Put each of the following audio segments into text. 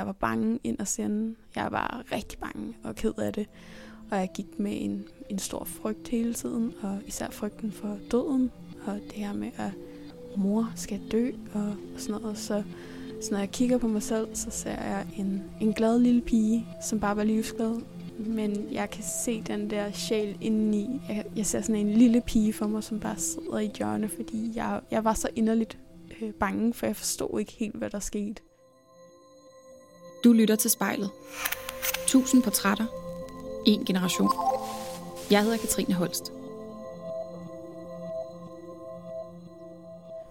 jeg var bange ind og sende. Jeg var rigtig bange og ked af det. Og jeg gik med en, en stor frygt hele tiden, og især frygten for døden, og det her med, at mor skal dø, og, og sådan noget. Så, så når jeg kigger på mig selv, så ser jeg en, en glad lille pige, som bare var livsglad. Men jeg kan se den der sjæl indeni. Jeg, jeg ser sådan en lille pige for mig, som bare sidder i hjørne, fordi jeg, jeg var så inderligt øh, bange, for jeg forstod ikke helt, hvad der skete. Du lytter til spejlet. Tusind portrætter. En generation. Jeg hedder Katrine Holst.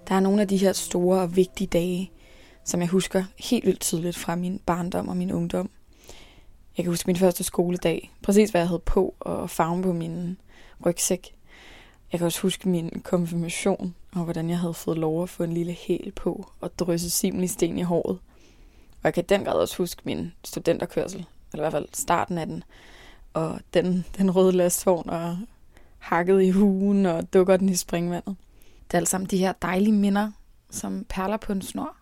Der er nogle af de her store og vigtige dage, som jeg husker helt vildt tydeligt fra min barndom og min ungdom. Jeg kan huske min første skoledag, præcis hvad jeg havde på og farven på min rygsæk. Jeg kan også huske min konfirmation, og hvordan jeg havde fået lov at få en lille hæl på og drysse simlig sten i håret. Og jeg kan den grad også huske min studenterkørsel, eller i hvert fald starten af den, og den, den røde lastvogn og hakket i hugen og dukker den i springvandet. Det er alt sammen de her dejlige minder, som perler på en snor.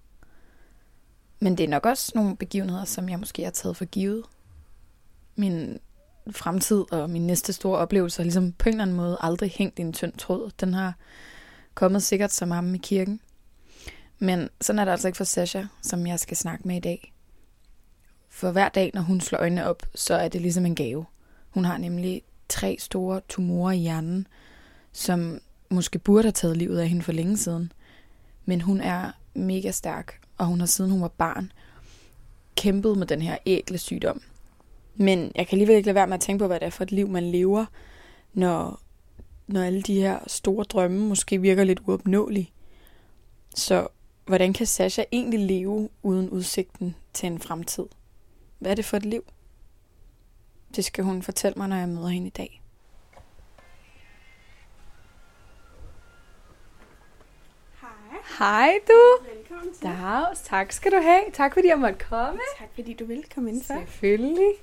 Men det er nok også nogle begivenheder, som jeg måske har taget for givet. Min fremtid og min næste store oplevelse har ligesom på en eller anden måde aldrig hængt i en tynd tråd. Den har kommet sikkert som ham i kirken. Men sådan er det altså ikke for Sasha, som jeg skal snakke med i dag. For hver dag, når hun slår øjnene op, så er det ligesom en gave. Hun har nemlig tre store tumorer i hjernen, som måske burde have taget livet af hende for længe siden. Men hun er mega stærk, og hun har siden hun var barn kæmpet med den her ægle sygdom. Men jeg kan alligevel ikke lade være med at tænke på, hvad det er for et liv, man lever, når, når alle de her store drømme måske virker lidt uopnåelige. Så hvordan kan Sasha egentlig leve uden udsigten til en fremtid? Hvad er det for et liv? Det skal hun fortælle mig, når jeg møder hende i dag. Hej. Hej du! Velkommen til. Dags, tak skal du have. Tak fordi jeg måtte komme. Tak fordi du vil komme indenfor. Selvfølgelig.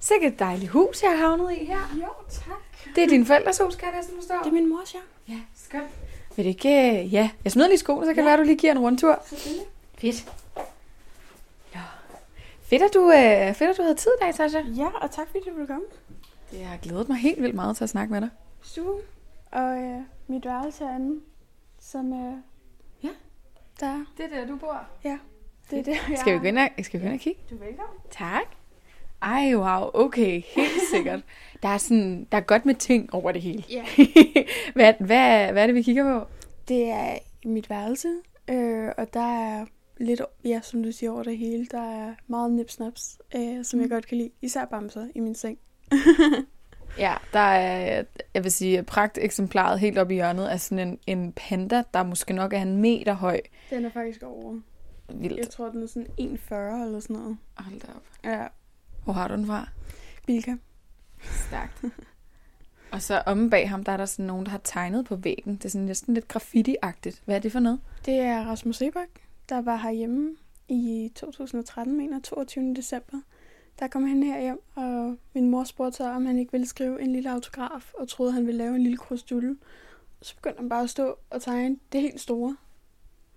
Sikkert et dejligt hus, jeg har havnet i her. Jo, tak. Det er din forældres hus, kan jeg næsten forstå. Det er min mors, ja. Ja, skønt. Vil det ikke... øh, Ja, jeg smider lige skoene, så kan det være, du lige giver en rundtur. Selvfølgelig. Fedt. Ja. Fedt, at du, øh, fedt, at du havde tid i dag, Sasha. Ja, og tak fordi du vil komme. Det har glædet mig helt vildt meget til at snakke med dig. Stue og øh, mit værelse herinde, som øh, Ja. der er. Det er der, du bor. Ja, det er det, jeg Skal vi gå ind og, skal vi gå ind og kigge? Du er velkommen. Tak. Ej, wow, okay, helt sikkert. Der er, sådan, der er godt med ting over det hele. Ja. hvad, hvad, hvad er det, vi kigger på? Det er mit værelse, øh, og der er lidt, ja, som du siger, over det hele. Der er meget nipsnaps, øh, som jeg godt kan lide. Især bamser i min seng. Ja, der er, jeg vil sige, pragteksemplaret helt oppe i hjørnet er sådan en, en panda, der måske nok er en meter høj. Den er faktisk over. Vildt. Jeg tror, den er sådan 1,40 eller sådan noget. Hold da op. Ja, Hvor har du den fra? Bilka. Stærkt. Og så omme bag ham, der er der sådan nogen, der har tegnet på væggen. Det er sådan næsten lidt graffiti-agtigt. Hvad er det for noget? Det er Rasmus Sebak, der var herhjemme i 2013, mener 22. december. Der kom han her hjem, og min mor spurgte så, om han ikke ville skrive en lille autograf, og troede, han ville lave en lille krusdulle. Så begyndte han bare at stå og tegne det helt store.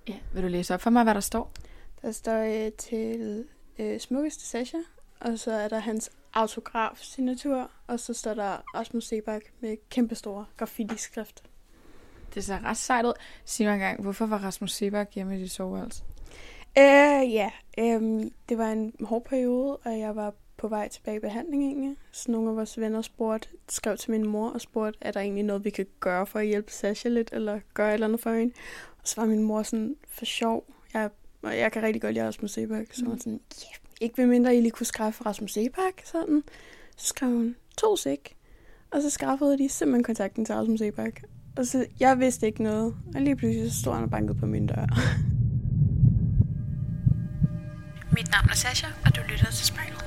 Ja. Vil du læse op for mig, hvad der står? Der står øh, til øh, smukkeste Sasha, og så er der hans autograf-signatur, og så står der Rasmus Sebak med kæmpestore graffiti-skrift. Det ser ret sejt ud. Sig mig engang, hvorfor var Rasmus Sebak hjemme i dit soveværelse? Øh, ja, øhm, det var en hård periode, og jeg var på vej tilbage i behandling egentlig. Så nogle af vores venner spurgte, skrev til min mor og spurgte, er der egentlig noget, vi kan gøre for at hjælpe Sasha lidt, eller gøre et eller andet for hende? Og så var min mor sådan, for sjov, jeg, og jeg kan rigtig godt lide Rasmus Sebak, så hun var sådan, yeah, ikke ved mindre, I lige kunne skrive for Rasmus Sebak, sådan. Så skrev hun, to sæk. Og så skaffede de simpelthen kontakten til Rasmus Sebak. Og så, jeg vidste ikke noget, og lige pludselig så stod han og bankede på min dør. Mit navn er Sasha, og du lytter til spejlet.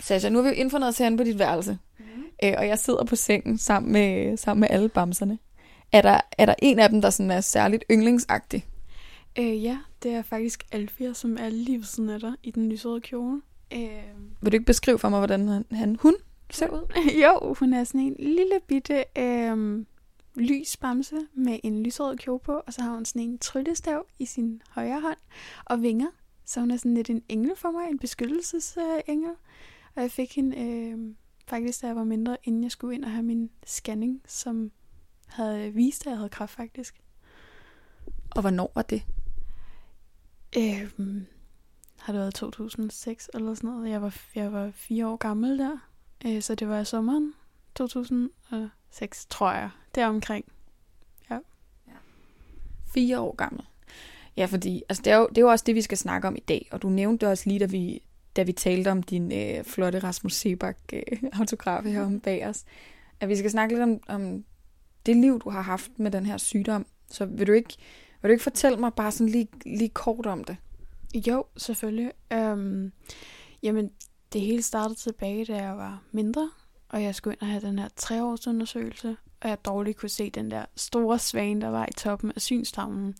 Sasha, nu har vi jo indfundet os herinde på dit værelse. Øh, og jeg sidder på sengen sammen med, sammen med alle bamserne. Er der, er der en af dem, der sådan er særligt yndlingsagtig? Øh, ja, det er faktisk Alfia, som er lige ved siden af dig i den lysrøde kjole. Øh, Vil du ikke beskrive for mig, hvordan han, han hun ser ud? jo, hun er sådan en lille bitte øhm, lys bamse med en lysrød kjole på, og så har hun sådan en tryllestav i sin højre hånd og vinger. Så hun er sådan lidt en engel for mig, en beskyttelsesengel. Og jeg fik hende øh, faktisk, da jeg var mindre, inden jeg skulle ind og have min scanning, som havde vist, at jeg havde kræft faktisk. Og hvornår var det? Øh, har det været 2006 eller sådan noget. Jeg var, jeg var fire år gammel der. Øh, så det var i sommeren 2006, tror jeg. Deromkring. Fire år gammel. Ja, fordi altså, det, er jo, det er jo også det, vi skal snakke om i dag. Og du nævnte også lige, da vi, da vi talte om din øh, flotte Rasmus Sebak øh, autograf her om bag os. At vi skal snakke lidt om, om det liv, du har haft med den her sygdom. Så vil du ikke, vil du ikke fortælle mig bare sådan lige, lige kort om det? Jo, selvfølgelig. Øhm, jamen, det hele startede tilbage, da jeg var mindre, og jeg skulle ind og have den her treårsundersøgelse, og jeg dårligt kunne se den der store svane, der var i toppen af synstavnen.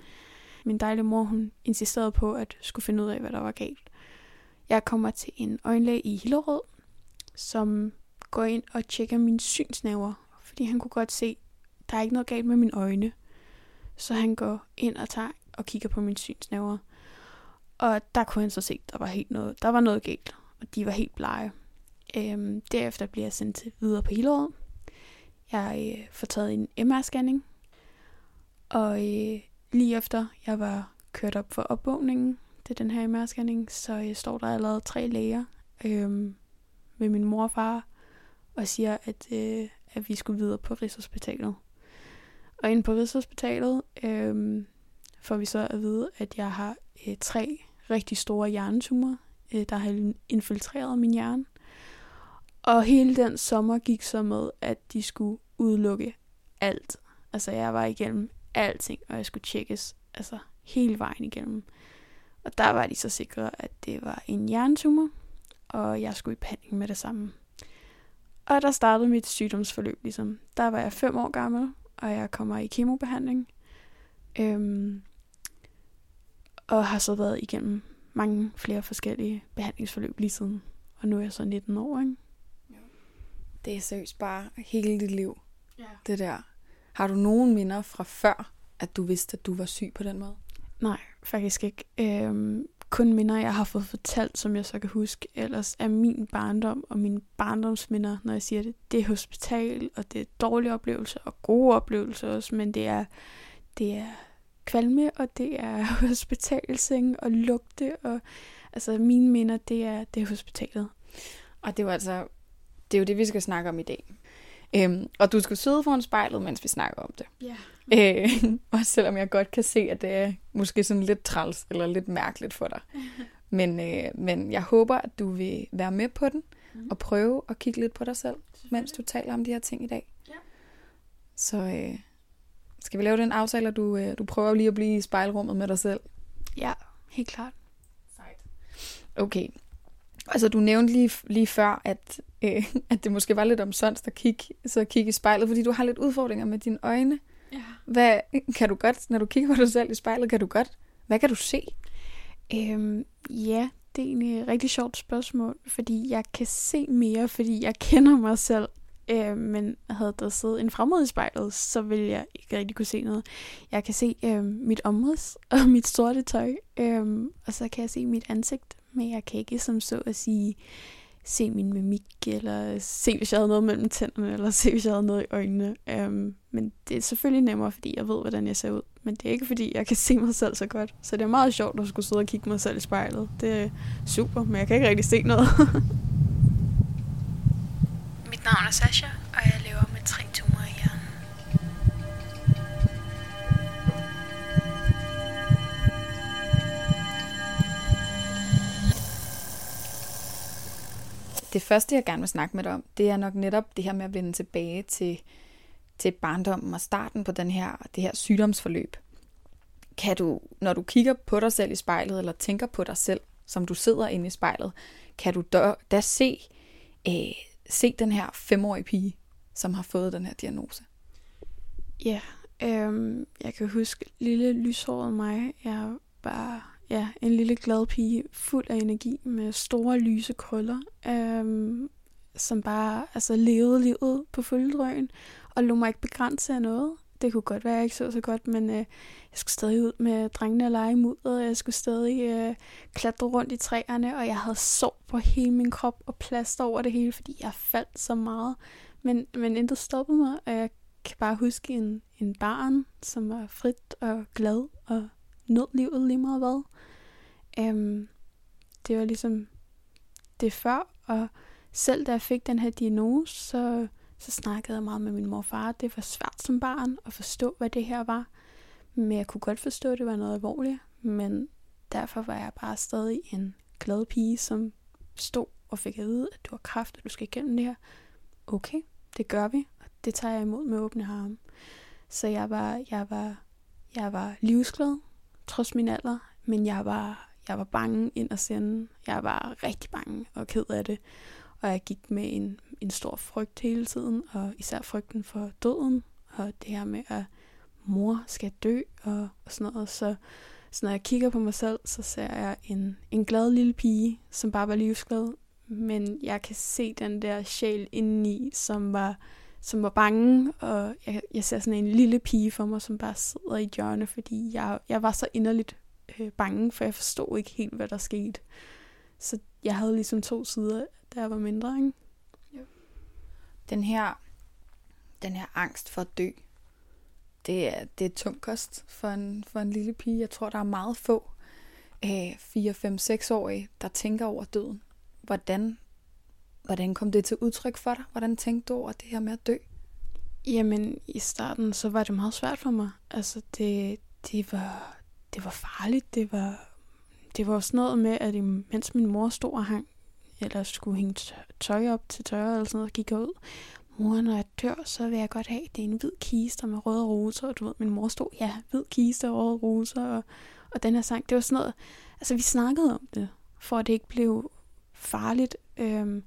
Min dejlige mor, hun insisterede på, at skulle finde ud af, hvad der var galt. Jeg kommer til en øjenlæge i Hillerød, som går ind og tjekker mine synsnæver, fordi han kunne godt se, der er ikke noget galt med mine øjne. Så han går ind og tager og kigger på mine synsnæver. Og der kunne han så se, at der var, helt noget, der var noget galt, og de var helt blege. Øhm, derefter bliver jeg sendt til videre på Hillerød. Jeg øh, får taget en MR-scanning, og øh, lige efter jeg var kørt op for opvågningen til den her MR-scanning, så øh, står der allerede tre læger øh, med min mor og far og siger, at, øh, at vi skulle videre på Rigshospitalet. Og inde på Rigshospitalet øh, får vi så at vide, at jeg har øh, tre rigtig store hjernetumorer, øh, der har infiltreret min hjerne. Og hele den sommer gik så med, at de skulle udelukke alt. Altså jeg var igennem alting, og jeg skulle tjekkes altså hele vejen igennem. Og der var de så sikre, at det var en hjernetumor, og jeg skulle i behandling med det samme. Og der startede mit sygdomsforløb ligesom. Der var jeg fem år gammel, og jeg kommer i kemobehandling. Øhm, og har så været igennem mange flere forskellige behandlingsforløb lige siden. Og nu er jeg så 19 år, ikke? Det er seriøst bare hele dit liv, Ja. det der. Har du nogen minder fra før, at du vidste, at du var syg på den måde? Nej, faktisk ikke. Øhm, kun minder, jeg har fået fortalt, som jeg så kan huske. Ellers er min barndom og mine barndomsminder, når jeg siger det, det er hospital, og det er dårlige oplevelser og gode oplevelser også, men det er, det er kvalme, og det er hospitalseng og lugte, og altså mine minder, det er, det er hospitalet. Og det er jo altså, det er jo det, vi skal snakke om i dag. Øhm, og du skal sidde foran spejlet, mens vi snakker om det. Ja. Øh, også selvom jeg godt kan se, at det er måske sådan lidt træls eller lidt mærkeligt for dig. Men, øh, men jeg håber, at du vil være med på den Mhm. og prøve at kigge lidt på dig selv, mens du taler om de her ting i dag. Ja. Så øh, skal vi lave den aftale, at du, øh, du prøver lige at blive i spejlrummet med dig selv? Ja, helt klart. Okay. Altså, du nævnte lige, lige før, at, øh, at det måske var lidt omsonst at kigge, så kigge i spejlet, fordi du har lidt udfordringer med dine øjne. Ja. Hvad kan du godt, når du kigger på dig selv i spejlet, kan du godt, hvad kan du se? Øhm, ja, det er egentlig et rigtig sjovt spørgsmål, fordi jeg kan se mere, fordi jeg kender mig selv. Øh, men havde der siddet en fremmed i spejlet, så ville jeg ikke rigtig kunne se noget. Jeg kan se øh, mit omrids og mit sorte tøj, øh, og så kan jeg se mit ansigt, men jeg kan ikke som så at sige se min mimik, eller se, hvis jeg havde noget mellem tænderne, eller se, hvis jeg havde noget i øjnene. Um, men det er selvfølgelig nemmere, fordi jeg ved, hvordan jeg ser ud. Men det er ikke, fordi jeg kan se mig selv så godt. Så det er meget sjovt at skulle sidde og kigge mig selv i spejlet. Det er super, men jeg kan ikke rigtig se noget. Mit navn er Sasha, og jeg lever med tre Det første, jeg gerne vil snakke med dig om, det er nok netop det her med at vende tilbage til, til barndommen og starten på den her, det her sygdomsforløb. Kan du, når du kigger på dig selv i spejlet, eller tænker på dig selv, som du sidder inde i spejlet, kan du da, da se, øh, se den her femårige pige, som har fået den her diagnose? Ja, øhm, jeg kan huske lille lyshåret mig. Jeg var ja, en lille glad pige, fuld af energi med store lyse krøller. Øhm, som bare altså, levede livet på fulde drøn, og lå mig ikke begrænse af noget. Det kunne godt være, at jeg ikke så så godt, men øh, jeg skulle stadig ud med drengene og lege imod, og jeg skulle stadig øh, klatre rundt i træerne, og jeg havde sår på hele min krop og plaster over det hele, fordi jeg faldt så meget. Men, men intet stoppede mig, og jeg kan bare huske en, en barn, som var frit og glad og nød livet lige meget hvad. Øhm, det var ligesom det før, og selv da jeg fik den her diagnose, så, så snakkede jeg meget med min mor og far. Det var svært som barn at forstå, hvad det her var. Men jeg kunne godt forstå, at det var noget alvorligt. Men derfor var jeg bare stadig en glad pige, som stod og fik at vide, at du har kraft, og du skal igennem det her. Okay, det gør vi, og det tager jeg imod med åbne arme. Så jeg var, jeg var, jeg var livsglad, trods min alder, men jeg var, jeg var bange ind og sende. Jeg var rigtig bange og ked af det. Og jeg gik med en, en stor frygt hele tiden, og især frygten for døden, og det her med, at mor skal dø, og, og sådan noget. Så, så når jeg kigger på mig selv, så ser jeg en, en glad lille pige, som bare var livsglad, men jeg kan se den der sjæl indeni, som var, som var bange, og jeg, jeg ser sådan en lille pige for mig, som bare sidder i hjørne, fordi jeg, jeg var så inderligt øh, bange, for jeg forstod ikke helt, hvad der skete. Så jeg havde ligesom to sider, da jeg var mindre, ikke? Ja. Den her, den her angst for at dø, det er, det er tung kost for en, for en lille pige. Jeg tror, der er meget få øh, 4, 5, 6 årige, der tænker over døden. Hvordan, hvordan kom det til udtryk for dig? Hvordan tænkte du over det her med at dø? Jamen, i starten, så var det meget svært for mig. Altså, det, det, var, det var farligt. Det var, det var sådan noget med, at mens min mor stod og hang, eller skulle hænge tøj op til tørre, eller sådan noget, gik jeg ud. Mor, når jeg dør, så vil jeg godt have, det er en hvid kiste med røde roser, og du ved, min mor stod, ja, hvid kiste og røde roser, og, og den her sang, det var sådan noget, altså vi snakkede om det, for at det ikke blev farligt. Øhm,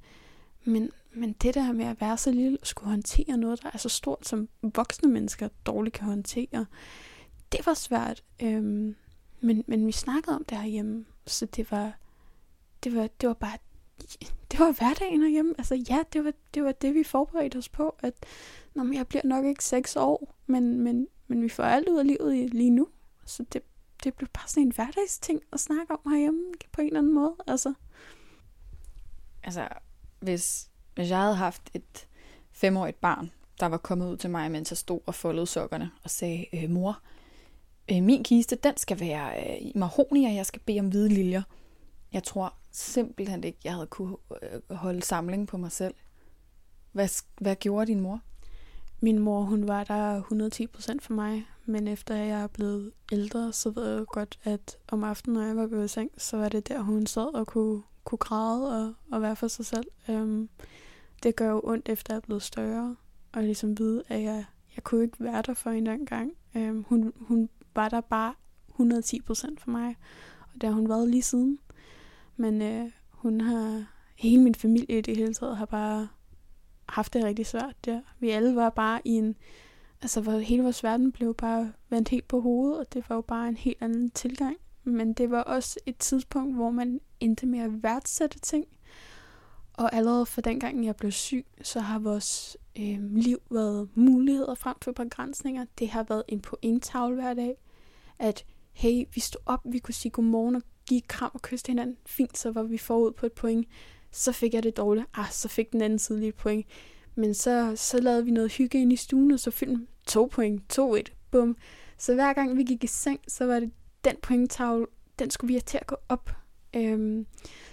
men, men det der med at være så lille og skulle håndtere noget, der er så stort, som voksne mennesker dårligt kan håndtere, det var svært. Øhm, men, men vi snakkede om det herhjemme, så det var, det var, det var bare, det var hverdagen herhjemme. Altså ja, det var, det var det, vi forberedte os på, at når jeg bliver nok ikke seks år, men, men, men vi får alt ud af livet lige nu. Så det, det blev bare sådan en hverdagsting at snakke om herhjemme på en eller anden måde. Altså altså, hvis, hvis jeg havde haft et femårigt barn, der var kommet ud til mig, mens jeg stod og foldede sokkerne og sagde, øh, mor, øh, min kiste, den skal være øh, i mahoni, og jeg skal bede om hvide liljer. Jeg tror simpelthen ikke, jeg havde kunne øh, holde samling på mig selv. Hvad, hvad gjorde din mor? Min mor, hun var der 110% for mig, men efter jeg er blevet ældre, så ved jeg godt, at om aftenen, når jeg var gået i seng, så var det der, hun sad og kunne kunne græde og, og være for sig selv. Øhm, det gør jo ondt, efter jeg er blevet større, og ligesom vide, at jeg, jeg kunne ikke være der for hende gang. Øhm, hun, hun var der bare 110 procent for mig, og det har hun været lige siden. Men øh, hun har, hele min familie i det hele taget, har bare haft det rigtig svært der. Vi alle var bare i en, altså hvor hele vores verden blev bare vendt helt på hovedet, og det var jo bare en helt anden tilgang men det var også et tidspunkt, hvor man endte med at værdsætte ting. Og allerede fra den gang, jeg blev syg, så har vores øh, liv været muligheder frem for begrænsninger. Det har været en pointtavle hver dag. At hey, vi stod op, vi kunne sige godmorgen og give kram og kysse hinanden. Fint, så var vi forud på et point. Så fik jeg det dårligt. Ah, så fik den anden side lige et point. Men så, så lavede vi noget hygge ind i stuen, og så film to point, 2-1, bum. Så hver gang vi gik i seng, så var det den pointtavle, den skulle vi have til at gå op. Øhm,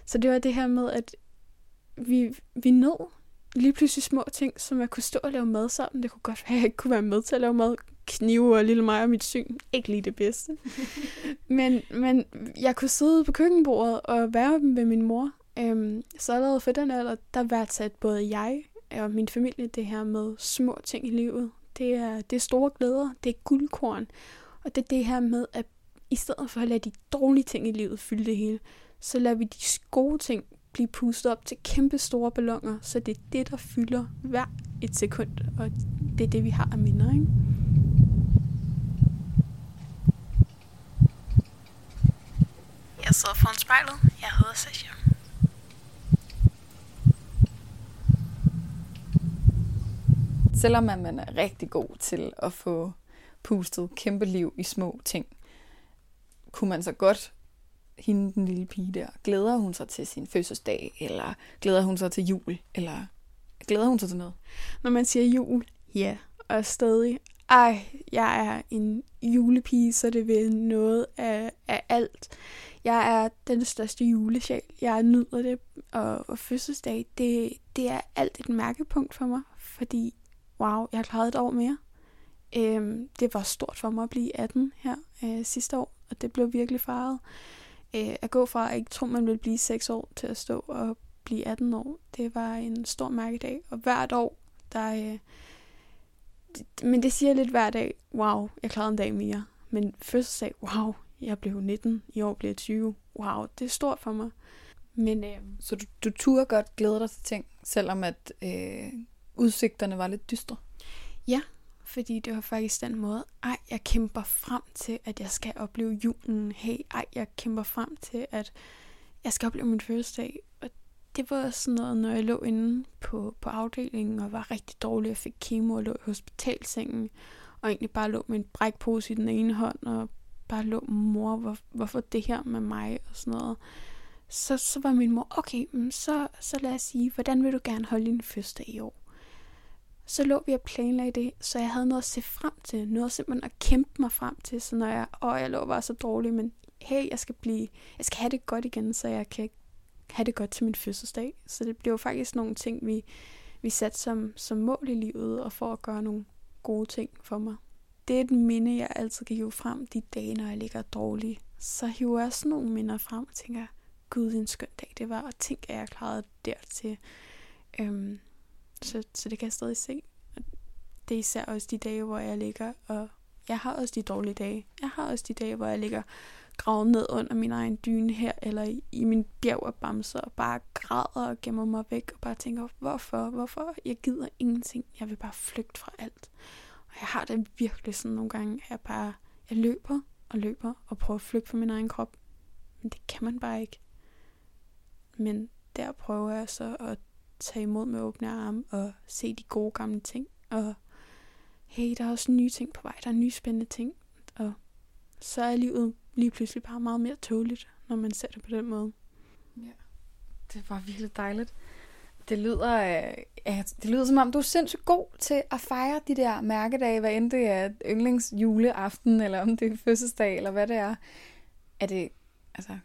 så det var det her med, at vi, vi nåede lige pludselig små ting, som jeg kunne stå og lave mad sammen. Det kunne godt være, at jeg ikke kunne være med til at lave mad. Knive og lille mig og mit syn. Ikke lige det bedste. men, men jeg kunne sidde på køkkenbordet og være med min mor. Øhm, så allerede for den alder, der værdsatte både jeg og min familie det her med små ting i livet. Det er, det er store glæder. Det er guldkorn. Og det er det her med at i stedet for at lade de dårlige ting i livet fylde det hele, så lader vi de gode ting blive pustet op til kæmpe store ballonger, så det er det, der fylder hver et sekund, og det er det, vi har af minder, ikke? Jeg sidder foran spejlet. Jeg hedder Sasha. selvom man er rigtig god til at få pustet kæmpe liv i små ting, kunne man så godt hende, den lille pige der, glæder hun sig til sin fødselsdag, eller glæder hun sig til jul, eller glæder hun sig til noget? Når man siger jul, ja, og stadig, ej, jeg er en julepige, så det vil noget af, af alt. Jeg er den største julesjæl. Jeg nyder det, og, og fødselsdag, det, det er alt et mærkepunkt for mig, fordi, wow, jeg har klaret et år mere. Øhm, det var stort for mig at blive 18 her øh, sidste år, og det blev virkelig fejret. Øh, at gå fra at ikke tro, man ville blive 6 år, til at stå og blive 18 år, det var en stor mærkedag. Og hvert år, der... Øh, men det siger lidt hver dag, wow, jeg klarede en dag mere. Men fødselsdag, wow, jeg blev 19, i år bliver jeg 20. Wow, det er stort for mig. Men, øh, Så du, du turde godt glæde dig til ting, selvom at øh, udsigterne var lidt dystre? Ja, fordi det var faktisk den måde, ej, jeg kæmper frem til, at jeg skal opleve julen. Hey, ej, jeg kæmper frem til, at jeg skal opleve min fødselsdag. Og det var sådan noget, når jeg lå inde på, på afdelingen og var rigtig dårlig og fik kemo og lå i hospitalsengen, og egentlig bare lå med en brækpose i den ene hånd, og bare lå, mor, hvor, hvorfor det her med mig, og sådan noget. Så, så var min mor, okay, så, så lad os sige, hvordan vil du gerne holde din fødselsdag i år? Så lå vi og planlagde det, så jeg havde noget at se frem til, noget simpelthen at kæmpe mig frem til, så når jeg, åh, jeg lå bare så dårlig, men hey, jeg skal blive, jeg skal have det godt igen, så jeg kan have det godt til min fødselsdag. Så det blev faktisk nogle ting, vi, vi satte som, som mål i livet, og for at gøre nogle gode ting for mig. Det er et minde, jeg altid kan hive frem de dage, når jeg ligger dårlig. Så hiver jeg sådan nogle minder frem og tænker, gud, en skøn dag det var, og tænk, at jeg klarede dertil. Øhm, så, så det kan jeg stadig se. Det er især også de dage, hvor jeg ligger, og jeg har også de dårlige dage. Jeg har også de dage, hvor jeg ligger gravet ned under min egen dyne her, eller i, i min bjerg af bamser, og bare græder og gemmer mig væk, og bare tænker, hvorfor, hvorfor? Jeg gider ingenting. Jeg vil bare flygte fra alt. Og jeg har det virkelig sådan nogle gange, at jeg bare, jeg løber og løber, og prøver at flygte fra min egen krop. Men det kan man bare ikke. Men der prøver jeg så at tage imod med åbne arme og se de gode gamle ting. Og hey, der er også nye ting på vej. Der er nye spændende ting. Og så er livet lige pludselig bare meget mere tåligt, når man ser det på den måde. Ja. Det var virkelig dejligt. Det lyder, øh, ja, det lyder som om, du er sindssygt god til at fejre de der mærkedage, hvad end det er yndlingsjuleaften, eller om det er fødselsdag, eller hvad det er. Er det, altså,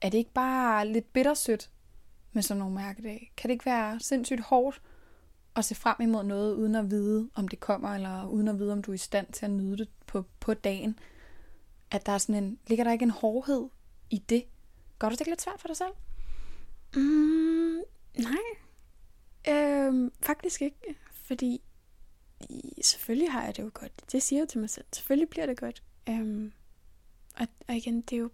er det ikke bare lidt bittersødt med sådan nogle mærkedage? Kan det ikke være sindssygt hårdt at se frem imod noget, uden at vide, om det kommer, eller uden at vide, om du er i stand til at nyde det på, på dagen? At der er sådan en, ligger der ikke en hårdhed i det? Gør du det ikke lidt svært for dig selv? Mm, nej. Øhm, faktisk ikke. Fordi selvfølgelig har jeg det jo godt. Det siger jeg til mig selv. Selvfølgelig bliver det godt. Øhm, og, og igen, det er, jo,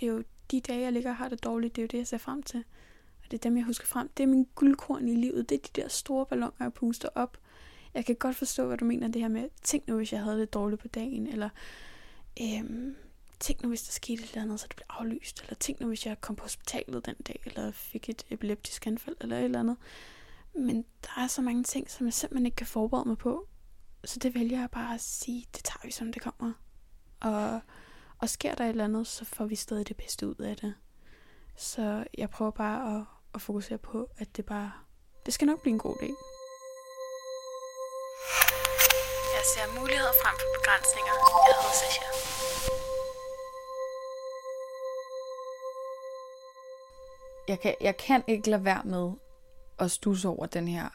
det er jo de dage, jeg ligger og har det dårligt, det er jo det, jeg ser frem til. Og det er dem, jeg husker frem. Det er min guldkorn i livet. Det er de der store balloner, jeg puster op. Jeg kan godt forstå, hvad du mener, det her med, tænk nu, hvis jeg havde det dårligt på dagen, eller øhm, tænk nu, hvis der skete et eller andet, så det blev aflyst, eller tænk nu, hvis jeg kom på hospitalet den dag, eller fik et epileptisk anfald, eller et eller andet. Men der er så mange ting, som jeg simpelthen ikke kan forberede mig på. Så det vælger jeg bare at sige, det tager vi, som det kommer. Og, og sker der et eller andet, så får vi stadig det bedste ud af det. Så jeg prøver bare at, at fokusere på, at det bare, det skal nok blive en god dag. Jeg ser muligheder frem for begrænsninger. Jeg hedder Sasha. Jeg kan, jeg kan ikke lade være med at stusse over den her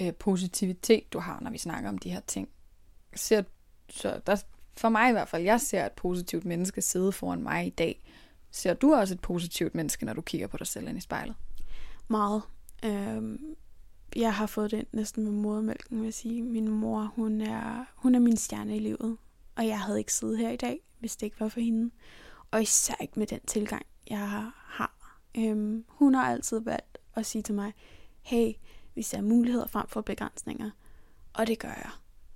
øh, positivitet, du har, når vi snakker om de her ting. Jeg ser, så der, for mig i hvert fald, jeg ser et positivt menneske sidde foran mig i dag. Ser du også et positivt menneske, når du kigger på dig selv ind i spejlet? Meget. Øhm, jeg har fået det næsten med modermælken, vil jeg sige. Min mor, hun er, hun er min stjerne i livet. Og jeg havde ikke siddet her i dag, hvis det ikke var for hende. Og især ikke med den tilgang, jeg har. Øhm, hun har altid valgt at sige til mig, hey, vi ser muligheder frem for begrænsninger. Og det gør jeg.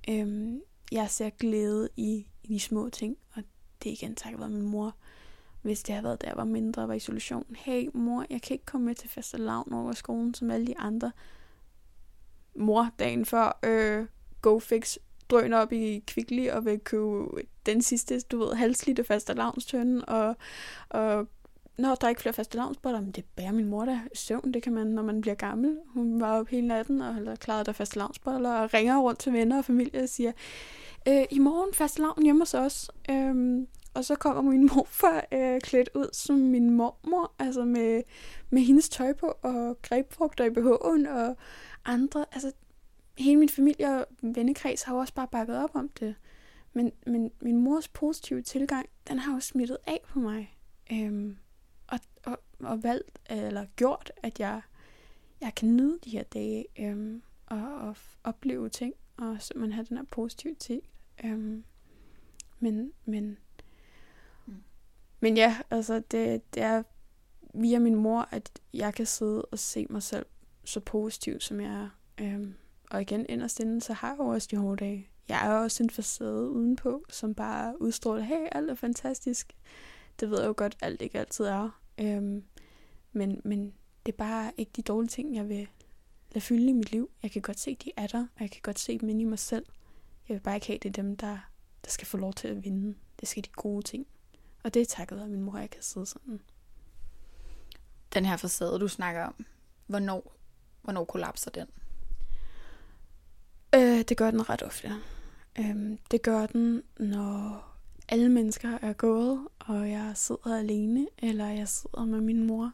Øhm, jeg ser glæde i, i de små ting, og det er igen takket være min mor. Hvis det har været, da jeg var mindre og var i isolation. Hey mor, jeg kan ikke komme med til fast lavn over skolen som alle de andre. mor dagen før øh, go fix drøner op i Kvickly og vil købe den sidste, du ved, halvslidte faste lavnstønde, og, og når der er ikke flere faste lavnsboller, men det bærer min mor da søvn, det kan man, når man bliver gammel. Hun var op hele natten og har klaret der faste lavnsboller og ringer rundt til venner og familie og siger, øh, i morgen faste lavn hjemme hos os. Øhm, og så kommer min morfar øh, klædt ud som min mormor, altså med, med hendes tøj på og grebfrugter i BH'en og andre. Altså, hele min familie og vennekreds har jo også bare bakket op om det. Men, men min mors positive tilgang, den har jo smittet af på mig. Øhm, og, og, og valgt, eller gjort, at jeg, jeg kan nyde de her dage, øhm, og, og opleve ting, og simpelthen have den her positivitet. Øhm, men, men men ja, altså det, det er via min mor, at jeg kan sidde og se mig selv så positiv, som jeg er. Øhm, og igen, inderst inden, så har jeg jo også de hårde dage. Jeg er også en facade udenpå, som bare udstråler, hey, alt er fantastisk. Det ved jeg jo godt, alt ikke altid er. Øhm, men, men det er bare ikke de dårlige ting, jeg vil lade fylde i mit liv. Jeg kan godt se, de er der, og jeg kan godt se dem inde i mig selv. Jeg vil bare ikke have, det er dem, der, der skal få lov til at vinde. Det skal de gode ting. Og det er takket af min mor, jeg kan sidde sådan. Den her facade, du snakker om, hvornår, hvornår kollapser den? Øh, det gør den ret ofte. Øh, det gør den, når alle mennesker er gået, og jeg sidder alene, eller jeg sidder med min mor,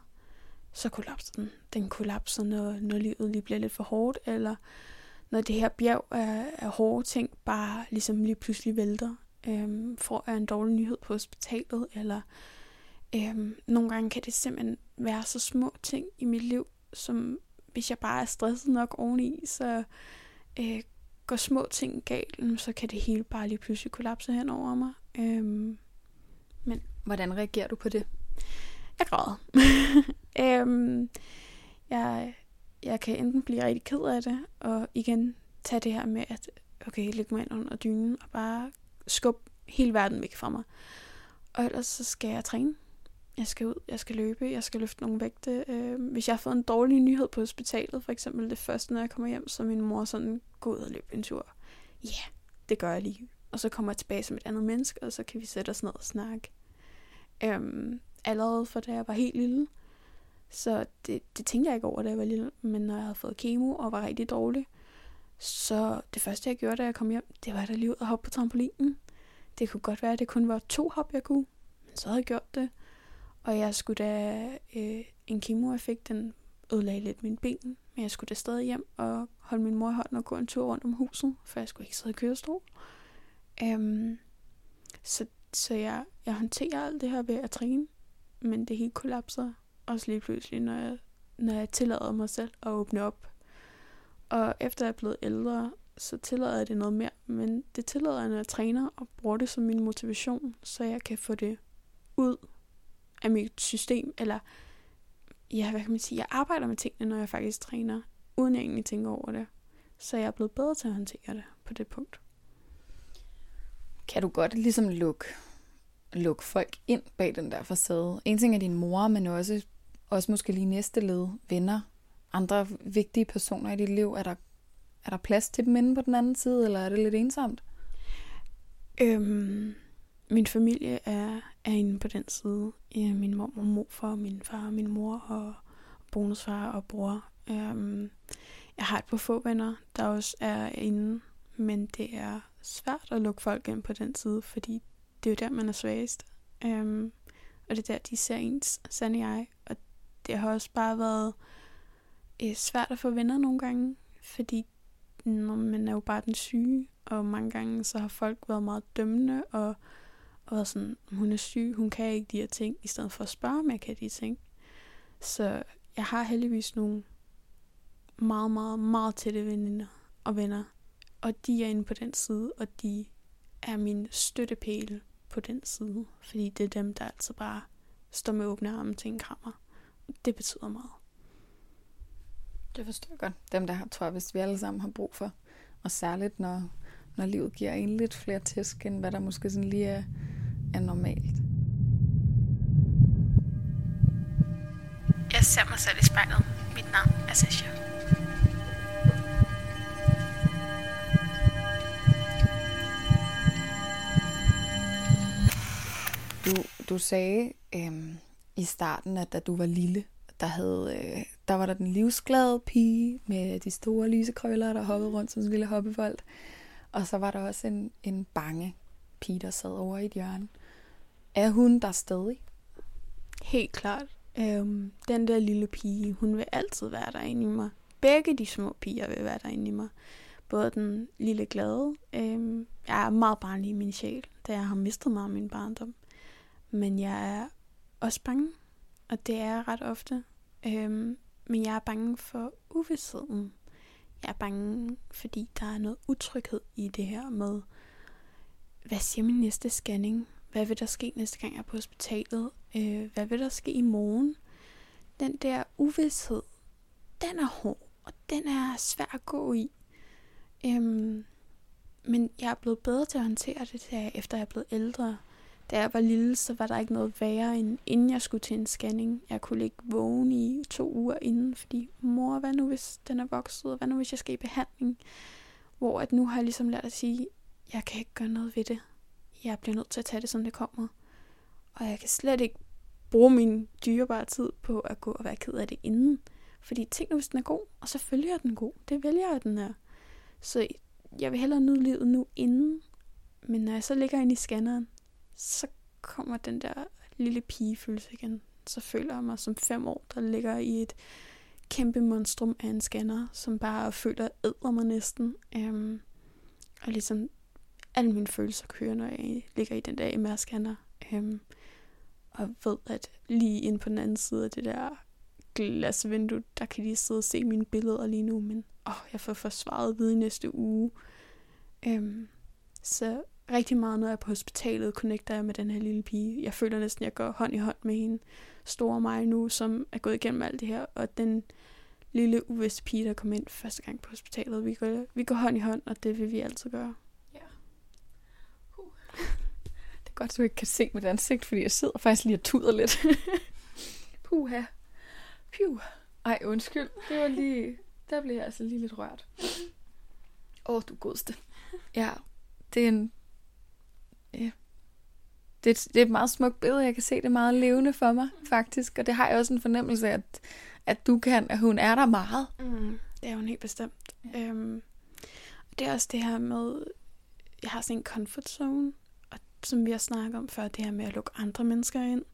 så kollapser den. Den kollapser, når, når livet lige bliver lidt for hårdt, eller når det her bjerg af, af hårde ting bare ligesom lige pludselig vælter. Øhm, får jeg en dårlig nyhed på hospitalet, eller øhm, nogle gange kan det simpelthen være så små ting i mit liv, som hvis jeg bare er stresset nok oveni, så øh, går små ting galt, så kan det hele bare lige pludselig kollapse hen over mig. Øhm, men hvordan reagerer du på det? Jeg græder. øhm, jeg, jeg kan enten blive rigtig ked af det, og igen tage det her med, at okay, lægge mig ind under dynen, og bare skubbe hele verden væk fra mig. Og ellers så skal jeg træne. Jeg skal ud, jeg skal løbe, jeg skal løfte nogle vægte. Øh, hvis jeg har fået en dårlig nyhed på hospitalet, for eksempel det første, når jeg kommer hjem, så min mor sådan, gå ud og løbe en tur. Ja, yeah, det gør jeg lige. Og så kommer jeg tilbage som et andet menneske, og så kan vi sætte os ned og snakke. Øhm, allerede for da jeg var helt lille. Så det, det tænkte jeg ikke over, da jeg var lille. Men når jeg havde fået kemo og var rigtig dårlig, så det første, jeg gjorde, da jeg kom hjem, det var at lige ud og hoppe på trampolinen. Det kunne godt være, at det kun var to hop, jeg kunne. Men så havde jeg gjort det. Og jeg skulle da øh, en kemo, jeg fik, den ødelagde lidt mine ben. Men jeg skulle da stadig hjem og holde min mor i hånden og gå en tur rundt om huset, for jeg skulle ikke sidde i kørestol. Um, så så jeg, jeg håndterer alt det her ved at træne, men det hele kollapser også lige pludselig, når jeg, når jeg tillader mig selv at åbne op. Og efter jeg er blevet ældre, så tillader jeg det noget mere, men det tillader jeg, når jeg træner og bruger det som min motivation, så jeg kan få det ud af mit system, eller ja, hvad kan man sige, jeg arbejder med tingene, når jeg faktisk træner, uden jeg egentlig tænker over det. Så jeg er blevet bedre til at håndtere det på det punkt. Kan du godt ligesom lukke, lukke folk ind bag den der facade? En ting er din mor, men også, også måske lige næste led, venner, andre vigtige personer i dit liv. Er der, er der plads til dem inde på den anden side, eller er det lidt ensomt? Øhm, min familie er, er inde på den side. Ja, min mor og morfar, min far, min mor og bonusfar og bror. Øhm, jeg har et par få venner, der også er inde, men det er svært at lukke folk ind på den side, fordi det er jo der, man er svagest. Øhm, og det er der, de ser ens sande jeg. Og det har også bare været øh, svært at få venner nogle gange, fordi når man er jo bare den syge, og mange gange så har folk været meget dømmende, og, og været sådan, hun er syg, hun kan ikke de her ting, i stedet for at spørge, om jeg kan de ting. Så jeg har heldigvis nogle meget, meget, meget tætte veninder og venner, og de er inde på den side, og de er min støttepæle på den side. Fordi det er dem, der altså bare står med åbne arme til en krammer. Det betyder meget. Det forstår jeg godt. Dem, der tror jeg, hvis vi alle sammen har brug for. Og særligt, når, når livet giver en lidt flere tæsk, end hvad der måske sådan lige er, er normalt. Jeg ser mig selv i spejlet. Mit navn er Sasha. Du, du sagde øhm, i starten, at da du var lille, der havde, øh, der var der den livsglade pige med de store lyse krøller, der hoppede rundt som en lille hoppebold. Og så var der også en, en bange pige, der sad over i et hjørne. Er hun der stadig? Helt klart. Øhm, den der lille pige, hun vil altid være derinde i mig. Begge de små piger vil være derinde i mig. Både den lille glade. Øhm, jeg er meget barnlig i min sjæl, da jeg har mistet meget af min barndom. Men jeg er også bange, og det er jeg ret ofte. Øhm, men jeg er bange for uvidsheden. Jeg er bange, fordi der er noget utryghed i det her med, hvad siger min næste scanning? Hvad vil der ske næste gang jeg er på hospitalet? Øh, hvad vil der ske i morgen? Den der uvidshed, den er hård, og den er svær at gå i. Øhm, men jeg er blevet bedre til at håndtere det, efter jeg er blevet ældre. Da jeg var lille, så var der ikke noget værre, end inden jeg skulle til en scanning. Jeg kunne ligge vågen i to uger inden, fordi mor, hvad nu hvis den er vokset, og hvad nu hvis jeg skal i behandling? Hvor at nu har jeg ligesom lært at sige, jeg kan ikke gøre noget ved det. Jeg bliver nødt til at tage det, som det kommer. Og jeg kan slet ikke bruge min dyrebare tid på at gå og være ked af det inden. Fordi tænk nu, hvis den er god, og så følger jeg den god. Det vælger jeg, at den er. Så jeg vil hellere nyde livet nu inden. Men når jeg så ligger ind i scanneren, så kommer den der lille pigefølelse igen. Så føler jeg mig som fem år, der ligger i et kæmpe monstrum af en scanner, som bare føler æder mig næsten. Øhm, og ligesom alle mine følelser kører, når jeg ligger i den der MR-scanner. Øhm, og ved, at lige ind på den anden side af det der glasvindue, der kan de sidde og se mine billeder lige nu, men åh, jeg får forsvaret ved i næste uge. Øhm, så rigtig meget, når jeg er på hospitalet, connecter jeg med den her lille pige. Jeg føler næsten, at jeg går hånd i hånd med hende. Store mig nu, som er gået igennem alt det her. Og den lille uvidste pige, der kom ind første gang på hospitalet. Vi går, vi går hånd i hånd, og det vil vi altid gøre. Ja. Uh. Det er godt, at du ikke kan se mit ansigt, fordi jeg sidder faktisk lige og tuder lidt. Puha. Piu. Ej, undskyld. Det var lige... Der blev jeg altså lige lidt rørt. Åh, oh, du godste. Ja, det er en ja, det, det er et meget smukt billede. Jeg kan se det meget levende for mig, faktisk. Og det har jeg også en fornemmelse af, at, at du kan, at hun er der meget. Mm, det er hun helt bestemt. Ja. Øhm, det er også det her med, jeg har sådan en comfort zone, og som vi har snakket om før, det her med at lukke andre mennesker ind.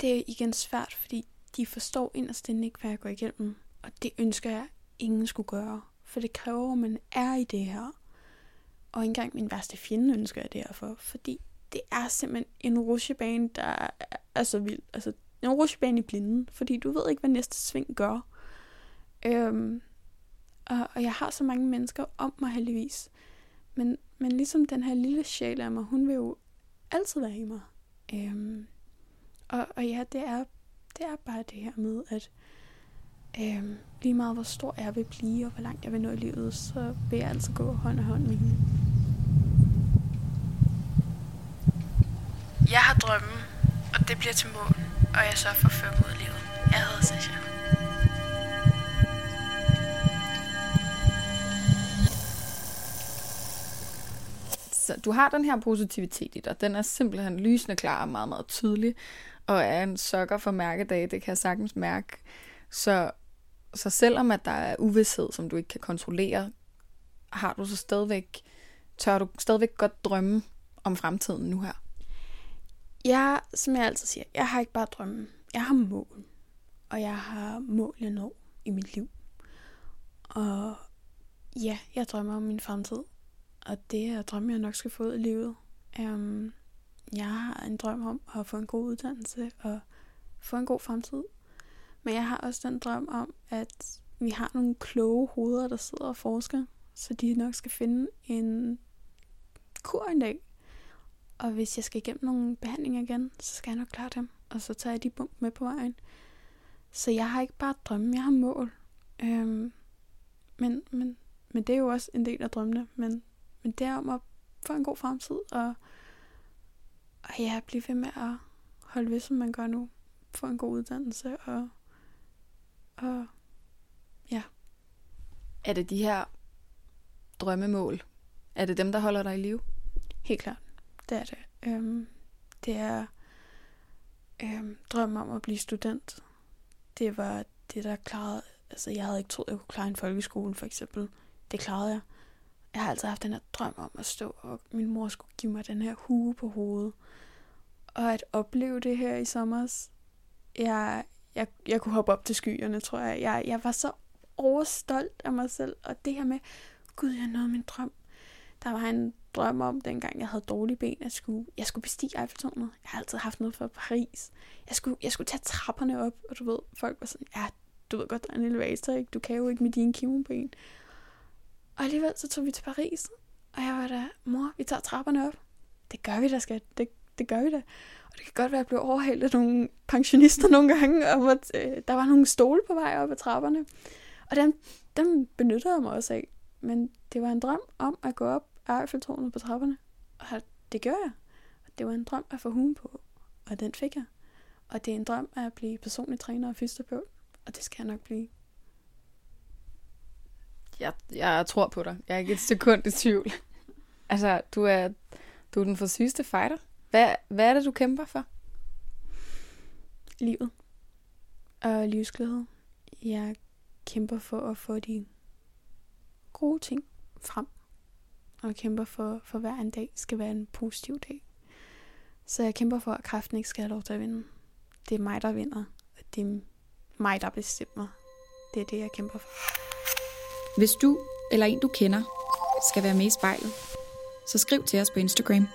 Det er igen svært, fordi de forstår inderst ikke, hvad jeg går igennem. Og det ønsker jeg, ingen skulle gøre. For det kræver, at man er i det her. Og ikke engang min værste fjende ønsker jeg derfor, fordi det er simpelthen en rushebane, der er så vild. Altså, en rushebane i blinden, fordi du ved ikke, hvad næste sving gør. Øhm, og, og jeg har så mange mennesker om mig heldigvis. Men, men ligesom den her lille sjæl af mig, hun vil jo altid være i mig. Øhm, og, og ja, det er, det er bare det her med, at øhm, lige meget hvor stor jeg vil blive, og hvor langt jeg vil nå i livet, så vil jeg altså gå hånd i hånd med hende. Jeg har drømme, og det bliver til mål, og jeg så for før mod livet. Jeg hedder Sasha. Så du har den her positivitet i dig. Den er simpelthen lysende klar og meget, meget tydelig. Og er en sokker for mærkedag, det kan jeg sagtens mærke. Så, så selvom at der er uvidshed, som du ikke kan kontrollere, har du så stadigvæk, tør du stadigvæk godt drømme om fremtiden nu her? Jeg, som jeg altid siger, jeg har ikke bare drømme. Jeg har mål. Og jeg har mål, jeg når i mit liv. Og ja, jeg drømmer om min fremtid. Og det er drømme, jeg nok skal få ud i livet. Um, jeg har en drøm om at få en god uddannelse og få en god fremtid. Men jeg har også den drøm om, at vi har nogle kloge hoveder, der sidder og forsker, så de nok skal finde en kur en dag. Og hvis jeg skal igennem nogle behandlinger igen, så skal jeg nok klare dem. Og så tager jeg de bump med på vejen. Så jeg har ikke bare drømme, jeg har mål. Øhm, men, men, men det er jo også en del af drømmene. Men, men det er om at få en god fremtid. Og, og ja, blive ved med at holde ved, som man gør nu. Få en god uddannelse. Og, og ja. Er det de her drømmemål? Er det dem, der holder dig i live? Helt klart. Det er det. Øhm, det er Øhm, drømmen om at blive student. Det var det, der klarede... Altså, jeg havde ikke troet, jeg kunne klare en folkeskole, for eksempel. Det klarede jeg. Jeg har altid haft den her drøm om at stå, og min mor skulle give mig den her hue på hovedet. Og at opleve det her i sommer, jeg, jeg, jeg kunne hoppe op til skyerne, tror jeg. jeg. Jeg var så overstolt af mig selv, og det her med, gud, jeg nåede min drøm. Der var en drøm om, dengang jeg havde dårlige ben, at skulle, jeg skulle bestige Eiffeltårnet. Jeg har altid haft noget for Paris. Jeg skulle, jeg skulle tage trapperne op, og du ved, folk var sådan, ja, du ved godt, der er en elevator, ikke? Du kan jo ikke med dine kimoben. Og alligevel så tog vi til Paris, og jeg var der, mor, vi tager trapperne op. Det gør vi da, skat. Det, det gør vi da. Og det kan godt være, at jeg blev overhældt af nogle pensionister nogle gange, og at, øh, der var nogle stole på vej op ad trapperne. Og dem, dem benyttede jeg mig også af. Men det var en drøm om at gå op af Eiffeltårnet på trapperne. Og det gør jeg. Og det var en drøm at få hugen på. Og den fik jeg. Og det er en drøm at blive personlig træner og fysioterapeut. Og det skal jeg nok blive. Jeg, jeg tror på dig. Jeg er ikke et sekund i tvivl. altså, du er, du er den for sygeste fighter. Hvad, hvad er det, du kæmper for? Livet. Og livsglæde. Jeg kæmper for at få de gode ting frem. Og jeg kæmper for, for hver en dag skal være en positiv dag. Så jeg kæmper for, at kraften ikke skal have lov til at vinde. Det er mig, der vinder. Og det er mig, der bestemmer. Det er det, jeg kæmper for. Hvis du eller en, du kender, skal være med i spejlet, så skriv til os på Instagram.